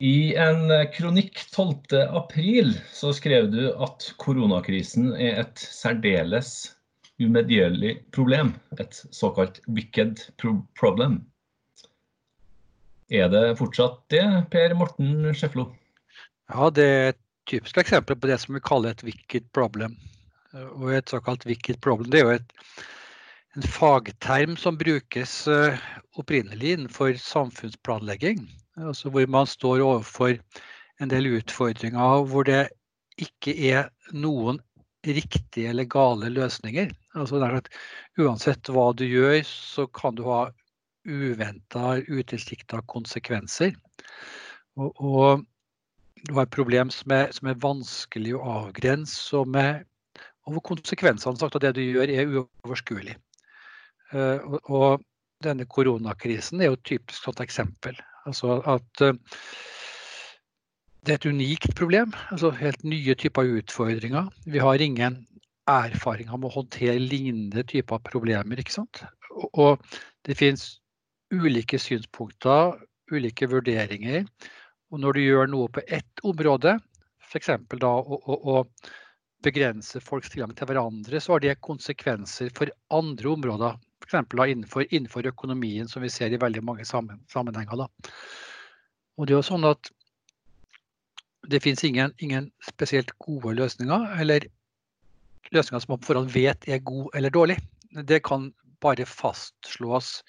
I en kronikk 12. april så skrev du at koronakrisen er et særdeles umedgjørlig problem, et såkalt wicked problem. Er det fortsatt det, Per Morten Schæflo? Ja, det er et typisk eksempel på det som vi kaller et wicked problem. Og et såkalt wicked problem det er jo et, en fagterm som brukes eh, opprinnelig innenfor samfunnsplanlegging altså hvor man står overfor en del utfordringer hvor det ikke er noen riktige eller gale løsninger. Altså uansett hva du gjør, så kan du ha uventa, utilsikta konsekvenser. Og, og, du har et problem som er, som er vanskelig å avgrense, og, med, og hvor konsekvensene av det du gjør, er uoverskuelig. Uh, og, og, denne koronakrisen er jo et typisk sånt eksempel. Altså at uh, det er et unikt problem. altså Helt nye typer utfordringer. Vi har ingen erfaring med å håndtere lignende typer problemer. ikke sant? Og det finnes ulike synspunkter, ulike vurderinger. Og når du gjør noe på ett område, f.eks. da å, å, å begrense folks tilgang til hverandre, så har det konsekvenser for andre områder F.eks. Innenfor, innenfor økonomien, som vi ser i veldig mange sammenhenger. Da. Og det er jo sånn at det finnes ingen, ingen, spesielt gode løsninger, eller løsninger som man på forhånd vet er gode eller dårlig. Det kan bare fastslås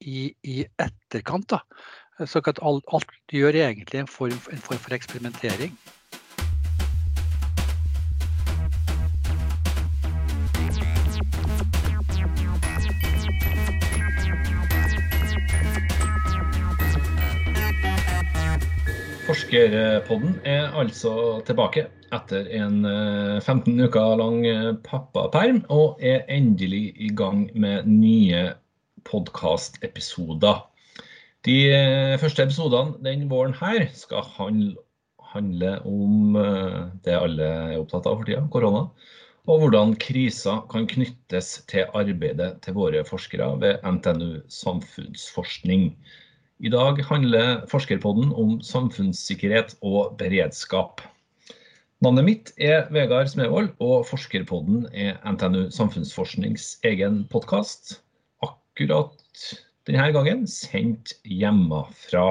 i, i etterkant. Da. Så alt, alt gjør egentlig en form, en form for eksperimentering. Forskerpodden er altså tilbake etter en 15 eh, uker lang eh, pappaperm, og er endelig i gang med nye podkastepisoder. De eh, første episodene den våren her skal handle om det alle er opptatt av for tida, korona. Og hvordan kriser kan knyttes til arbeidet til våre forskere ved NTNU samfunnsforskning. I dag handler Forskerpodden om samfunnssikkerhet og beredskap. Navnet mitt er Vegard Smevold, og Forskerpodden er NTNU Samfunnsforsknings egen podkast. Akkurat denne gangen sendt hjemmefra.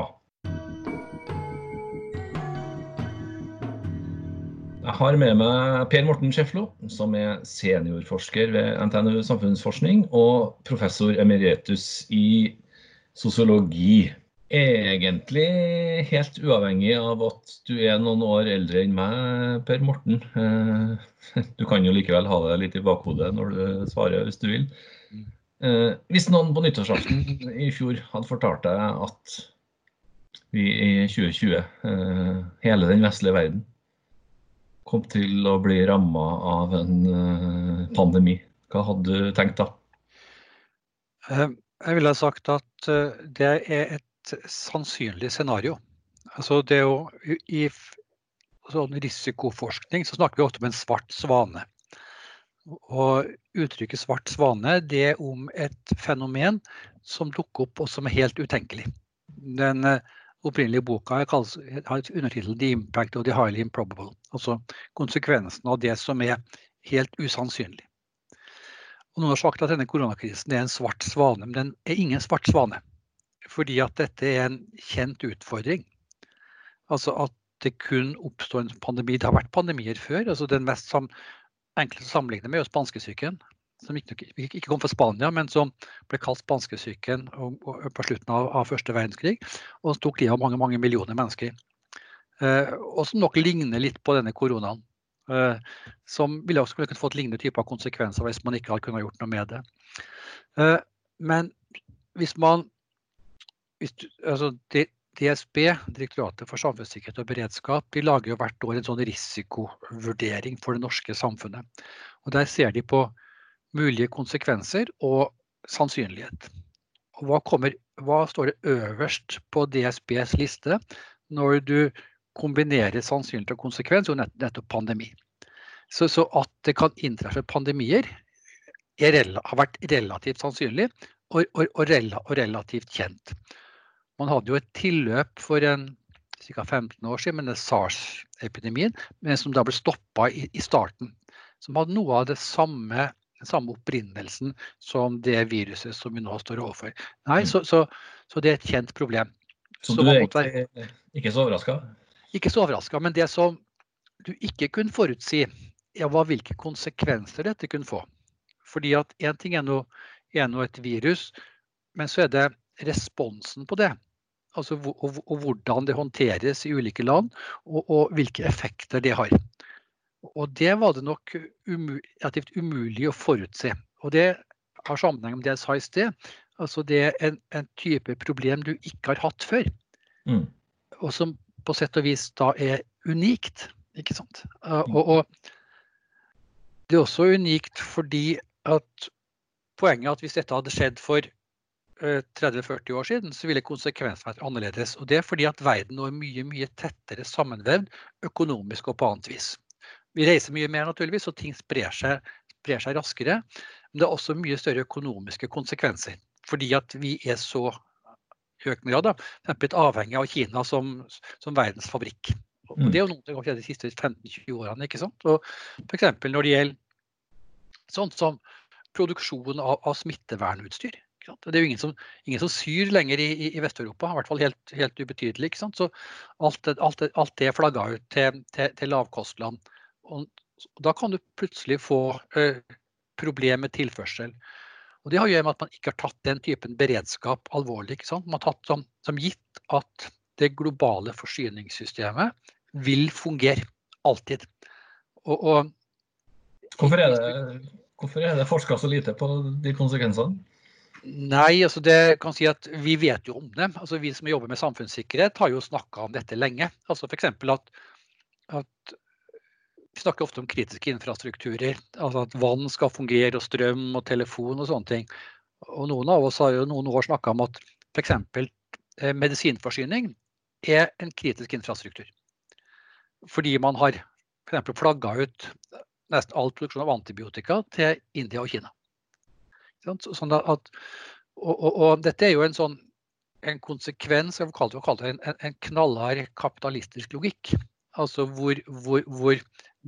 Jeg har med meg Per Morten Schæflo, som er seniorforsker ved NTNU Samfunnsforskning og professor emeritus i sosiologi. Egentlig helt uavhengig av at du er noen år eldre enn meg, Per Morten. Eh, du kan jo likevel ha det litt i bakhodet når du svarer, hvis du vil. Eh, hvis noen på nyttårsaften i fjor hadde fortalt deg at vi i 2020, eh, hele den vestlige verden, kom til å bli ramma av en pandemi, hva hadde du tenkt da? Jeg ville sagt at eh, det er et sannsynlig scenario. Altså det å, I sånn risikoforskning så snakker vi ofte om en svart svane. Og Uttrykket svart svane det er om et fenomen som dukker opp og som er helt utenkelig. Den eh, opprinnelige boka har undertittelen 'The Impact of the Highly Improbable'. Altså konsekvensen av det som er helt usannsynlig. Og noen har sagt at denne koronakrisen er en svart svane, men den er ingen svart svane. Fordi at dette er en kjent utfordring. Altså at det kun oppstår en pandemi. Det har vært pandemier før. altså Den mest sam enkle å sammenligne med er spanskesyken. Som ikke, ikke, kom fra Spania, men som ble kalt spanskesyken på slutten av, av første verdenskrig. Og som tok livet av mange mange millioner mennesker. Eh, og som nok ligner litt på denne koronaen. Eh, som ville også kunne fått lignende typer konsekvenser hvis man ikke hadde kunnet gjort noe med det. Eh, men hvis man hvis, altså DSB, Direktoratet for samfunnssikkerhet og beredskap, de lager jo hvert år en sånn risikovurdering for det norske samfunnet. Og Der ser de på mulige konsekvenser og sannsynlighet. Og hva, kommer, hva står det øverst på DSBs liste når du kombinerer sannsynlighet og konsekvens, jo nettopp pandemi. Så, så, at det kan inntreffe pandemier, har vært relativt sannsynlig og, og, og, relativt kjent. Man hadde jo et tilløp for en ca. 15 år siden, med SARS-epidemien, men som da ble stoppa i, i, starten. Som hadde noe av det samme, den samme opprinnelsen som det viruset som vi nå står overfor. Nei, mm. så, så, så det er et kjent problem. Så, så du er ikke, ikke så overraska? Ikke så overraska, men det som du ikke kunne forutsi, var hvilke konsekvenser dette kunne få. Fordi at én ting er nå, et virus, men så er det responsen på det. Altså, og, og, hvordan det håndteres i ulike land, og, og, hvilke effekter det har. Og Det var det nok umu, relativt umulig å forutse. Og Det har sammenheng med det jeg sa i sted. Altså Det er en, en type problem du ikke har hatt før. Mm. Og som på sett og vis da er unikt. Ikke sant? Uh, og, og, det er også unikt fordi at poenget er at hvis dette hadde skjedd for 30-40 år siden, så ville konsekvensene vært annerledes. Og det er fordi at verden nå er mye mye tettere sammenvevd økonomisk og på annet vis. Vi reiser mye mer, naturligvis, og ting sprer seg, sprer seg raskere. Men det er også mye større økonomiske konsekvenser. Fordi at vi er så i økende grad da, avhengig av Kina som, som verdens fabrikk. Og mm. Det er jo noe som har skjedd de siste 15-20 årene. ikke sant? Og F.eks. når det gjelder sånt som produksjon av, av smittevernutstyr. Det er jo ingen som, ingen som syr lenger i, i Vest-Europa, i hvert fall helt, helt ubetydelig. ikke sant? Så alt, alt, alt det flagga ut til, til, til lavkostland. Og, da kan du plutselig få uh, problem med tilførsel. Og Det har å gjøre med at man ikke har tatt den typen beredskap alvorlig. ikke sant? Man har tatt som, som gitt at det globale forsyningssystemet vil fungere. Alltid. Og, og, hvorfor er det, hvorfor er det forska så lite på de konsekvensene? Nei, altså det kan si at vi vet jo om det. Altså Vi som jobber med samfunnssikkerhet har jo snakka om dette lenge. Altså F.eks. At, at vi snakker ofte om kritiske infrastrukturer. Altså at vann skal fungere, og strøm og telefon og sånne ting. Og noen av oss har jo noen år snakka om at f.eks. Eh, medisinforsyning er en kritisk infrastruktur. Fordi man har f.eks. flagga ut nesten all produksjon av antibiotika til India og Kina. Sånn at, og, og, og, dette er jo en sånn en konsekvens av en, en knallhard kapitalistisk logikk. Altså hvor, hvor, hvor,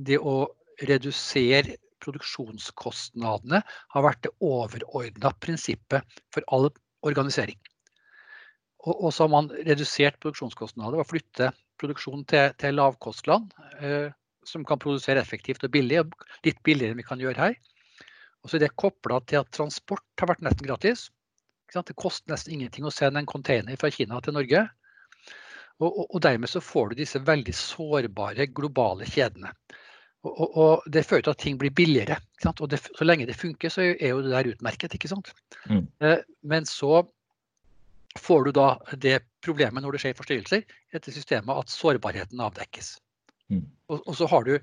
det å redusere produksjonskostnadene har vært det overordna prinsippet for all organisering. Og, og, så har man redusert produksjonskostnader ved å flytte produksjonen til, til lavkostland, eh, som kan produsere effektivt og billig, litt billigere enn vi kan gjøre her. Og så er det kobla til at transport har vært nesten gratis. Det koster nesten ingenting å sende en container fra Kina til Norge. Og, og, og dermed så får du disse veldig sårbare globale kjedene. Og, og det fører til at ting blir billigere. Og det, så lenge det funker, så er jo det der utmerket. ikke sant? Mm. Eh, men så får du da det problemet når det skjer forstyrrelser i dette systemet, at sårbarheten avdekkes. Mm. Og, så har du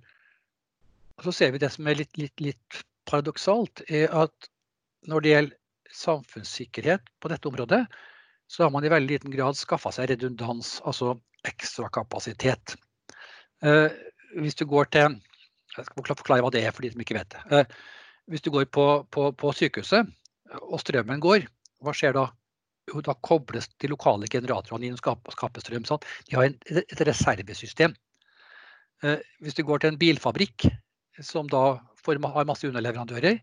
og så ser vi det som er litt, litt, litt paradoksalt, er at når det gjelder samfunnssikkerhet på dette området, så har man i veldig liten grad skaffa seg redundans, altså ekstrakapasitet. Eh, hvis du går til Jeg skal forklare hva det er for de som ikke vet det. Eh, hvis du går på, på, på sykehuset, og strømmen går, hva skjer da? Jo, da kobles de lokale generatorene inn og skaper, strøm. Sånn. De har en, et reservesystem. Eh, hvis du går til en bilfabrikk, som da har masse underleverandører,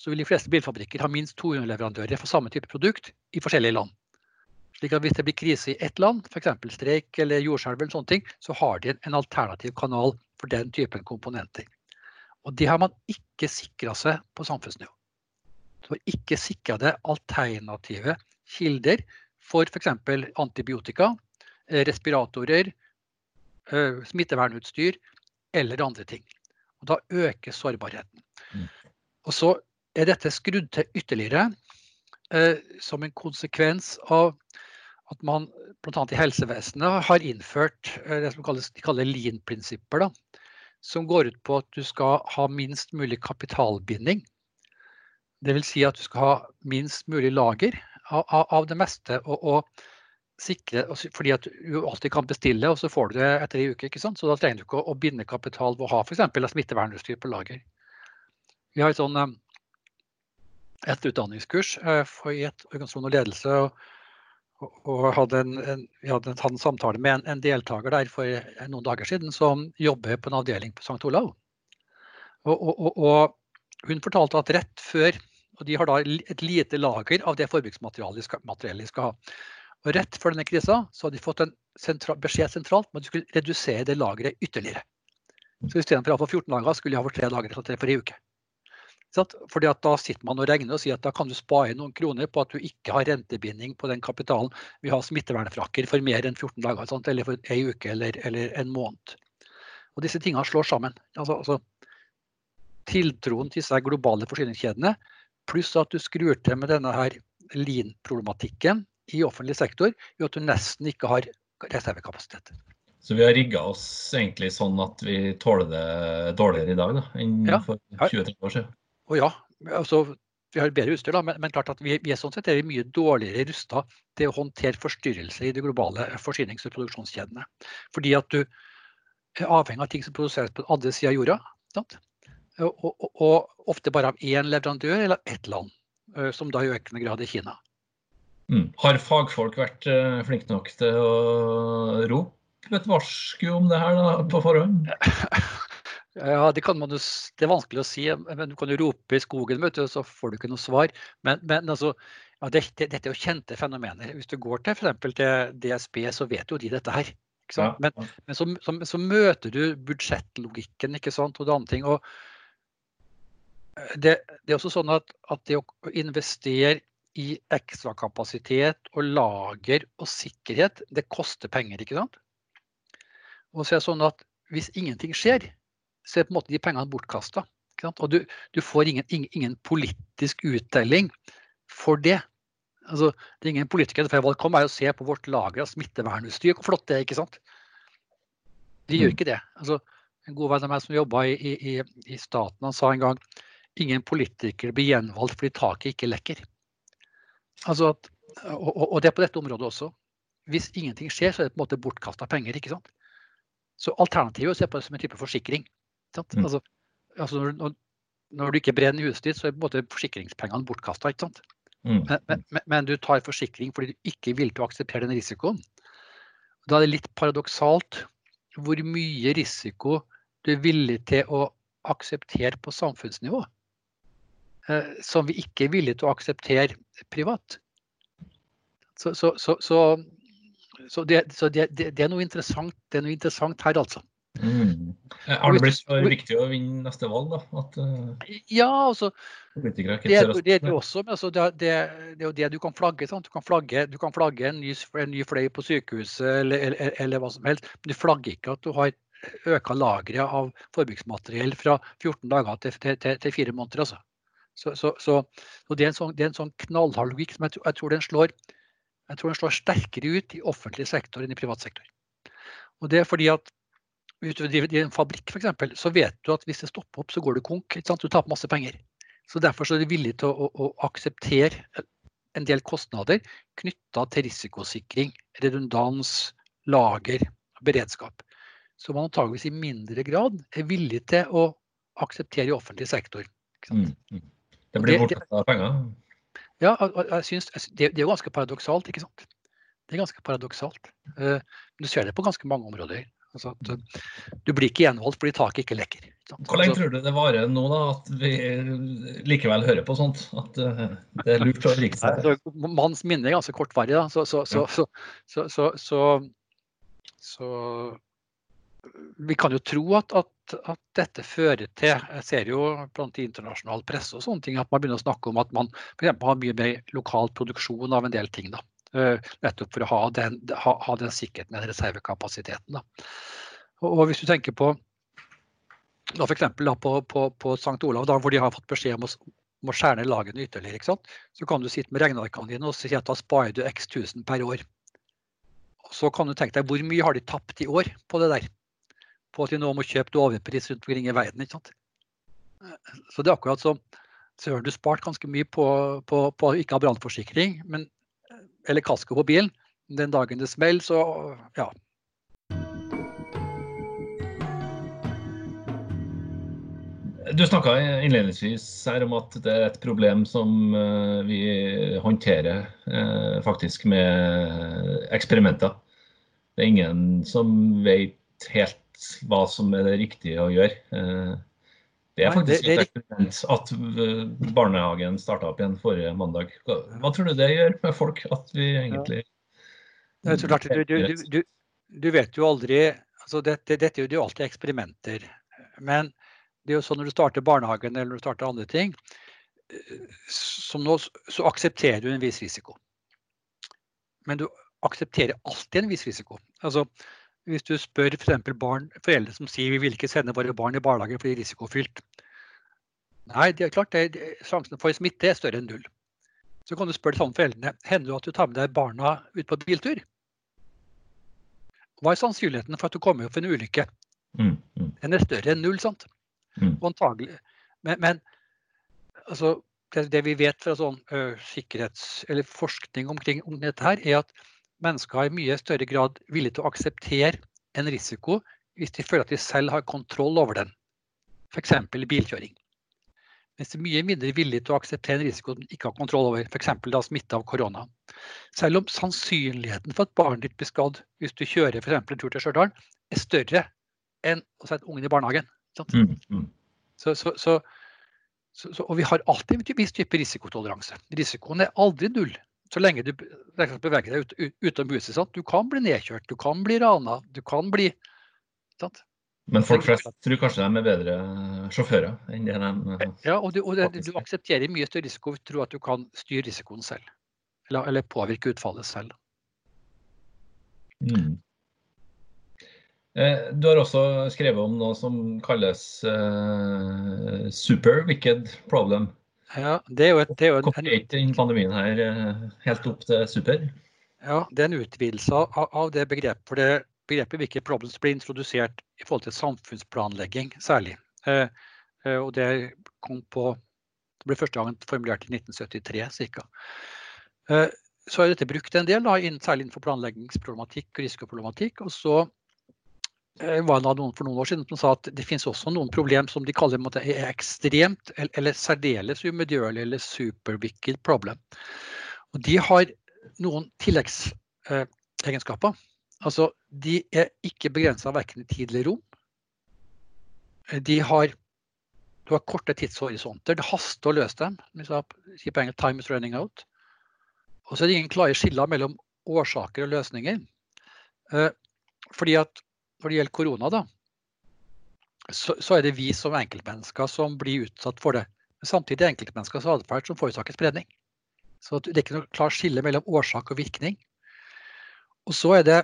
så vil de fleste bilfabrikker ha minst to underleverandører for samme type produkt i forskjellige land. Slik at Hvis det blir krise i ett land, f.eks. streik eller jordskjelv, eller sånne ting, så har de en alternativ kanal for den typen komponenter. Og Det har man ikke sikra seg på samfunnsnivå. Så ikke sikra det alternative kilder for f.eks. antibiotika, eh, respiratorer, eh, smittevernutstyr eller andre ting. Og da øker sårbarheten. Mm. Og så er dette skrudd til ytterligere eh, som en konsekvens av at man bl.a. i helsevesenet har innført eh, det som kalles, de kaller lean-prinsipper. Som går ut på at du skal ha minst mulig kapitalbinding. Dvs. Si at du skal ha minst mulig lager av, av det meste. og, og sikre, fordi at du alltid kan bestille, og så får du det etter ei uke. ikke sant? Så da trenger du ikke å, binde kapital ved å ha f.eks. smittevernutstyr på lager. Vi har et sånn et utdanningskurs eh, for i et organisasjon og ledelse. Og, og hadde en, en, vi hadde en, en samtale med en, en, deltaker der for noen dager siden som jobber på en avdeling på St. Olav. Og, og, og, hun fortalte at rett før og De har da et lite lager av det forbruksmateriellet de skal, ha. Og Rett før denne krisa så hadde de fått en sentral, beskjed sentralt om at de skulle redusere det lageret ytterligere. Så istedenfor å for 14 dager, skulle de ha for tre dager for ei uke. Fordi at Da sitter man og regner og sier at da kan du spare noen kroner på at du ikke har rentebinding på den kapitalen. Vi har smittevernfrakker for mer enn 14 dager, sant? eller for ei uke eller, eller, en måned. Og Disse tingene slår sammen. Altså, altså, tiltroen til disse globale forsyningskjedene, pluss at du skrur til med denne her lean-problematikken i offentlig sektor, gjør at du nesten ikke har reservekapasitet. Så vi har rigga oss egentlig sånn at vi tåler det dårligere i dag da, enn ja. for 20-30 år siden? Og ja, altså vi har bedre utstyr, da, men, men, klart at vi, vi, er sånn sett er vi mye dårligere rusta til å håndtere forstyrrelser i de globale forsynings- og produksjonskjedene. Fordi at du er avhengig av ting som produseres på den andre sida av jorda. Og, og, og, ofte bare av én leverandør eller ett land, som da i økende grad er Kina. Mm. Har fagfolk vært uh, flinke nok til å rope et varsku om det her da, på forhånd? Ja, det, man, det, er vanskelig å si. men Du kan jo rope i skogen, vet du, så får du ikke noe svar. Men, men altså, ja, dette, dette, er jo kjente fenomener. Hvis du går til f.eks. til DSB, så vet jo de dette her. Ja, men, men så, så, så, møter du budsjettlogikken ikke sant, og det andre ting. og eh, det, det, er også sånn at, at det å investere i ekstrakapasitet og lager og sikkerhet, det koster penger, ikke sant? Og så er det sånn at hvis ingenting skjer, så er på en måte de pengene bortkasta. Og du, du får ingen, ingen, ingen, politisk uttelling for det. Altså, det er ingen politiker før valget kom, er å se på vårt lager av smittevernutstyr. Hvor flott det er, ikke sant? De gjør mm. ikke det. Altså, en god venn av meg som jobba i, i, i, staten, han sa en gang ingen politikere blir gjenvalgt fordi taket ikke lekker. Altså at, og, og, det er på dette området også. Hvis ingenting skjer, så er det på en måte bortkasta penger. ikke sant? Så alternativet er å se på det som en type forsikring. Mm. Altså, altså når, når, du ikke brenner huset ditt, så er på en måte forsikringspengene bortkasta. Mm. Men, men, men, du tar forsikring fordi du ikke vil til å akseptere den risikoen. Da er det litt paradoksalt hvor mye risiko du er villig til å akseptere på samfunnsnivå, eh, som vi ikke er villige til å akseptere privat. Så, så, så, så det, det, det, er interessant, det er noe interessant her, altså. Mm. Har det blitt så viktig å vinne neste valg, da? At, uh, ja, altså det, det, er det også, altså, det, det, er jo det du kan flagge. Sant? Du kan flagge, du kan flagge en, ny, en ny fløy på sykehuset eller, eller, eller, hva som helst. Men du flagger ikke at du har øka lageret av forbruksmateriell fra 14 dager til, til, til, til 4 måneder. Altså. Så, så, så, det, er sånn, det, er en sånn, knallhard logikk som jeg, jeg, tror den slår, jeg tror den slår sterkere ut i offentlig sektor enn i privat sektor. Og det er fordi at hvis du driver i en fabrikk f.eks., så vet du at hvis det stopper opp, så går du konk. Du taper masse penger. Så Derfor så er du villig til å, å, å akseptere en del kostnader knytta til risikosikring, redundans, lager, beredskap. Som man antageligvis i mindre grad er villig til å akseptere i offentlig sektor. Mm, mm. Det blir bortkasta penger? Ja, jeg synes, det, det er jo ganske paradoksalt, ikke sant. Det er ganske paradoksalt. Uh, du ser det på ganske mange områder. Altså at eh, du blir ikke gjenvalgt fordi taket ikke lekker. Hvor lenge tror du det varer nå, da, at vi likevel hører på sånt? At eh, det er lurt å rigge seg? Altså, manns minne er ganske kortvarig. da, så, så, så, så, så, vi kan jo tro at, at, at, dette fører til Jeg ser jo blant internasjonal presse og sånne ting at man begynner å snakke om at man for har mye mer lokal produksjon av en del ting. da. Eh, nettopp for å ha den, ha, ha den sikkerheten, den reservekapasiteten. Da. Og, hvis du tenker på da f.eks. på, på, på St. Olav, da, hvor de har fått beskjed om å, om å skjære ned lagene ytterligere, så kan du sitte med regnearkene dine og si at da sparer du x tusen per år. Og så kan du tenke deg hvor mye har de tapt i år på det der? På at de nå må kjøpe overpris rundt omkring i verden. ikke sant? Så det er akkurat som Søren, du spart ganske mye på, på, ikke ha brannforsikring, men eller kasko på bilen. Den dagen det smeller, så ja. Du snakka innledningsvis her om at det er et problem som eh, vi håndterer eh, faktisk med eksperimenter. Det er ingen som vet helt hva som er det riktige å gjøre. Eh, det er faktisk et eksperiment at barnehagen starta opp igjen forrige mandag. Hva tror du det gjør med folk? At vi egentlig ja. du, du, du, du, vet jo aldri altså Dette, dette er jo alltid eksperimenter. Men det er jo sånn når du starter barnehagen eller når du starter andre ting, som nå, så aksepterer du en viss risiko. Men du aksepterer alltid en viss risiko. Altså, hvis du spør f.eks. barn, foreldre som sier vi vil ikke sende våre barn i barnehagen fordi det er risikofylt. Nei, det er klart, det, sjansen for smitte er større enn null. Så kan du spørre de samme foreldrene hender det at du tar med deg barna ut på biltur. Hva er sannsynligheten for at du kommer opp i en ulykke? Mm, mm. Den er større enn null, sant? Mm. Antagelig. Men, men altså, det, det, vi vet fra sånn ø, sikkerhets- eller forskning omkring om dette, her, er at mennesker er i mye større grad villige til å akseptere en risiko hvis de føler at de selv har kontroll over den. F.eks. bilkjøring. Mens de er mye mindre villige til å akseptere en risiko de ikke har kontroll over, f.eks. smitte av korona. Selv om sannsynligheten for at barnet ditt blir skadd hvis du kjører for en tur til Stjørdal, er større enn å sette ungen i barnehagen. Mm, mm. Så, så, så, og vi har alltid en viss type risikotoleranse. Risikoen er aldri null så lenge du beveger deg ut, ut, utom huset. Sant? Du kan bli nedkjørt, du kan bli rana, du kan bli sant? Men folk flest tror kanskje de er bedre sjåfører enn det de Ja, og, du, og det, du aksepterer mye større risiko hvis du tror at du kan styre risikoen selv. Eller, eller påvirke utfallet selv. Mm. Eh, du har også skrevet om noe som kalles uh, super wicked problem. Ja, det er jo et, det er jo den pandemien her uh, helt opp til super? Ja, Det er en utvidelse av, av det begrepet. For det begrepet hvilke problems ble introdusert i forhold til samfunnsplanlegging særlig. Uh, og det kom på det ble første gang formulert i 1973 ca. Så er dette brukt en del, da, særlig innenfor planleggingsproblematikk og risikoproblematikk. Og så Eh, var det noen for noen år siden som sa at det finnes også noen problem som de kaller måte, er ekstremt eller særdeles umedgjørlig eller super-wicked problem. Og de har noen tilleggsegenskaper. Altså, de er ikke begrensa verken i tid eller rom. De har, du har korte tidshorisonter. Det haster å løse dem. Time is running out. Og så er det ingen klare skiller mellom årsaker og løsninger. Eh, fordi at når det gjelder korona, da, så, så, er det vi som enkeltmennesker som blir utsatt for det. Men samtidig er enkeltmenneskers atferd som forårsaker spredning. Så det er ikke noe klart skille mellom årsak og virkning. Og så er det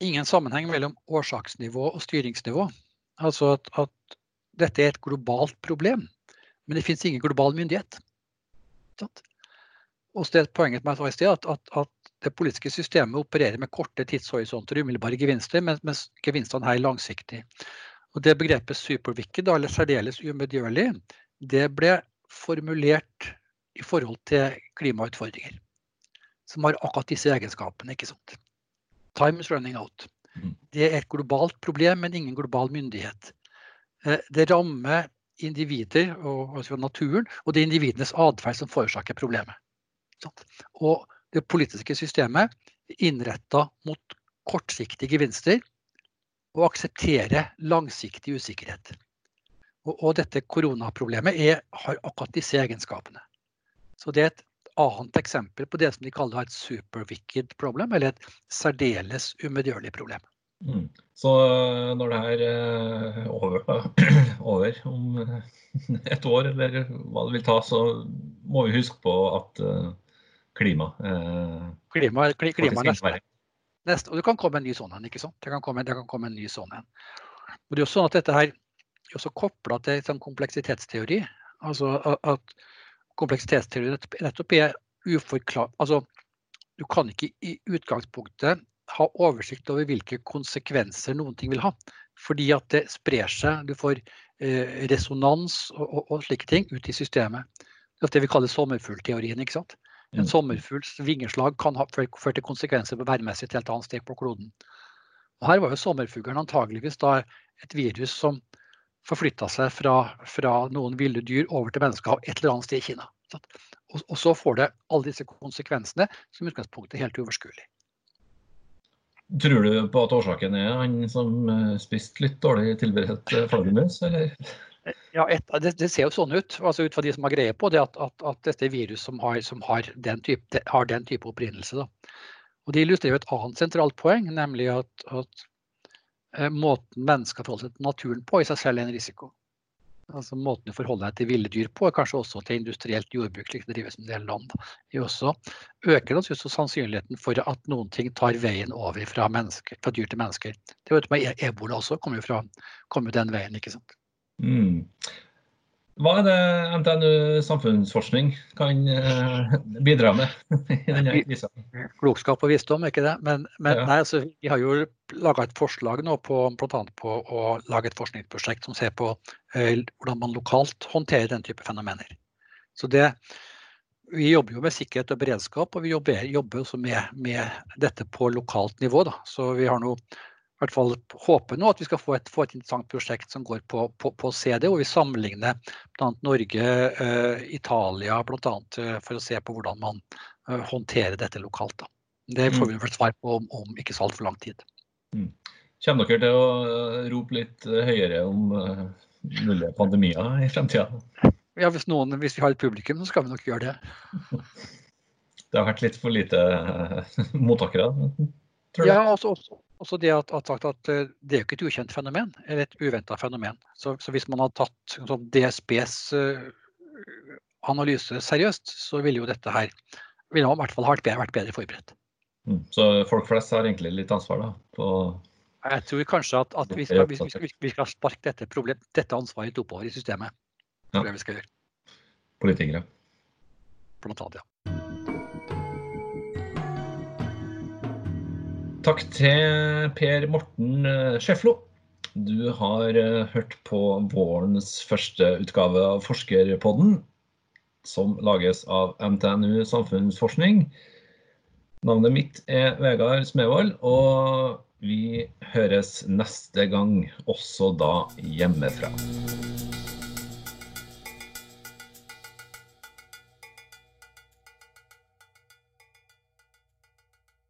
ingen sammenheng mellom årsaksnivå og styringsnivå. Altså at, at dette er et globalt problem, men det finnes ingen global myndighet. Og så er poenget med meg i sted at, at, at det politiske systemet opererer med korte tidshorisonter og umiddelbare gevinster, mens gevinstene er langsiktige. Og det Begrepet superwicked, eller særdeles umedgjørlig, det ble formulert i forhold til klimautfordringer. Som har akkurat disse egenskapene. ikke sant? Time is running out. Mm. Det er et globalt problem, men ingen global myndighet. Eh, det rammer individer og altså naturen, og det er individenes atferd som forårsaker problemet. Og det politiske systemet innretta mot kortsiktige gevinster og aksepterer langsiktig usikkerhet. Og, og dette koronaproblemet er, har akkurat disse egenskapene. Så det er et annet eksempel på det som de kaller et super wicked problem, eller et særdeles umedgjørlig problem. Mm. Så eh, når det er eh, over, over, om et år, eller hva det vil ta, så må vi huske på at eh, klima. Eh, klima, klima neste. neste. Og det kan komme en ny sånn en. ikke sant? Det kan komme, det kan komme en ny sånn en. Og det er jo sånn at dette her er også kobla til sånn kompleksitetsteori. Altså at kompleksitetsteori nettopp er uforklart Altså, du kan ikke i utgangspunktet ha oversikt over hvilke konsekvenser noen ting vil ha. Fordi at det sprer seg. Du får eh, resonans og, og, og, slike ting ut i systemet. Det er det vi kaller sommerfuglteorien. ikke sant? En mm. sommerfugls vingeslag kan ha ført til konsekvenser på værmessig et helt annet sted på kloden. Og her var jo sommerfuglen antageligvis da et virus som forflytta seg fra, fra, noen ville dyr over til mennesker et eller annet sted i Kina. Og, og, så får det alle disse konsekvensene som i utgangspunktet er helt uoverskuelig. Tror du på at årsaken er han som eh, spiste litt dårlig tilberedt eh, flaggermus, eller? Ja, et, det, det, ser jo sånn ut, altså ut fra de som har greie på det, at, at, at dette virus som, har, som har, den type, har, den type, opprinnelse. Da. Og Det illustrerer et annet sentralt poeng, nemlig at, at måten mennesker forholder seg til naturen på, i seg selv er en risiko. Altså Måten du forholder deg til ville dyr på, kanskje også til industrielt jordbruk, slik det drives en del land, det også øker også sannsynligheten for at noen ting tar veien over fra, fra dyr til mennesker. Det vet du med e- Ebola også kommer jo, fra, kommer den veien. ikke sant? Mm. Hva er det NTNU samfunnsforskning kan eh, bidra med i denne krisa? Klokskap og visdom, er ikke det? Men, men ja. nei, altså, vi har jo laga et forslag nå på, blant på å lage et forskningsprosjekt som ser på eh, hvordan man lokalt håndterer den type fenomener. Så det, Vi jobber jo med sikkerhet og beredskap, og vi jobber, jobber også med, med, dette på lokalt nivå. Da. Så vi har nå hvert fall håper nå at vi skal få et, få et interessant prosjekt som går på, på, på CD, hvor vi sammenligner bl.a. Norge, uh, Italia bl.a. Uh, eh, for å se på hvordan man uh, håndterer dette lokalt. Da. Det får mm. vi først svar på om, om ikke så altfor lang tid. Mm. Kommer dere til å rope litt høyere om mulige pandemier i fremtida? Ja, hvis, noen, hvis vi har et publikum, så skal vi nok gjøre det. Det har vært litt for lite mottakere? Ja, også, også, også det at, at, at, eh, det er jo ikke et ukjent fenomen, eller et uventa fenomen. Så, så, hvis man hadde tatt sånn, DSBs uh, eh, analyse seriøst, så ville jo dette her ville man i hvert fall vært bedre, vært bedre forberedt. Mm. Så folk flest har egentlig litt ansvar da? På jeg tror kanskje at, at vi, skal, vi, skal, vi, skal, sparke dette, problem, dette ansvaret oppover i systemet. Er det vi skal gjøre. Politikere. Blant annet, ja. Takk til Per Morten Sjeflo. Du har eh, hørt på vårens første utgave av Forskerpodden, som lages av NTNU Samfunnsforskning. Navnet mitt er Vegard Smevold, og vi høres neste gang, også da hjemmefra.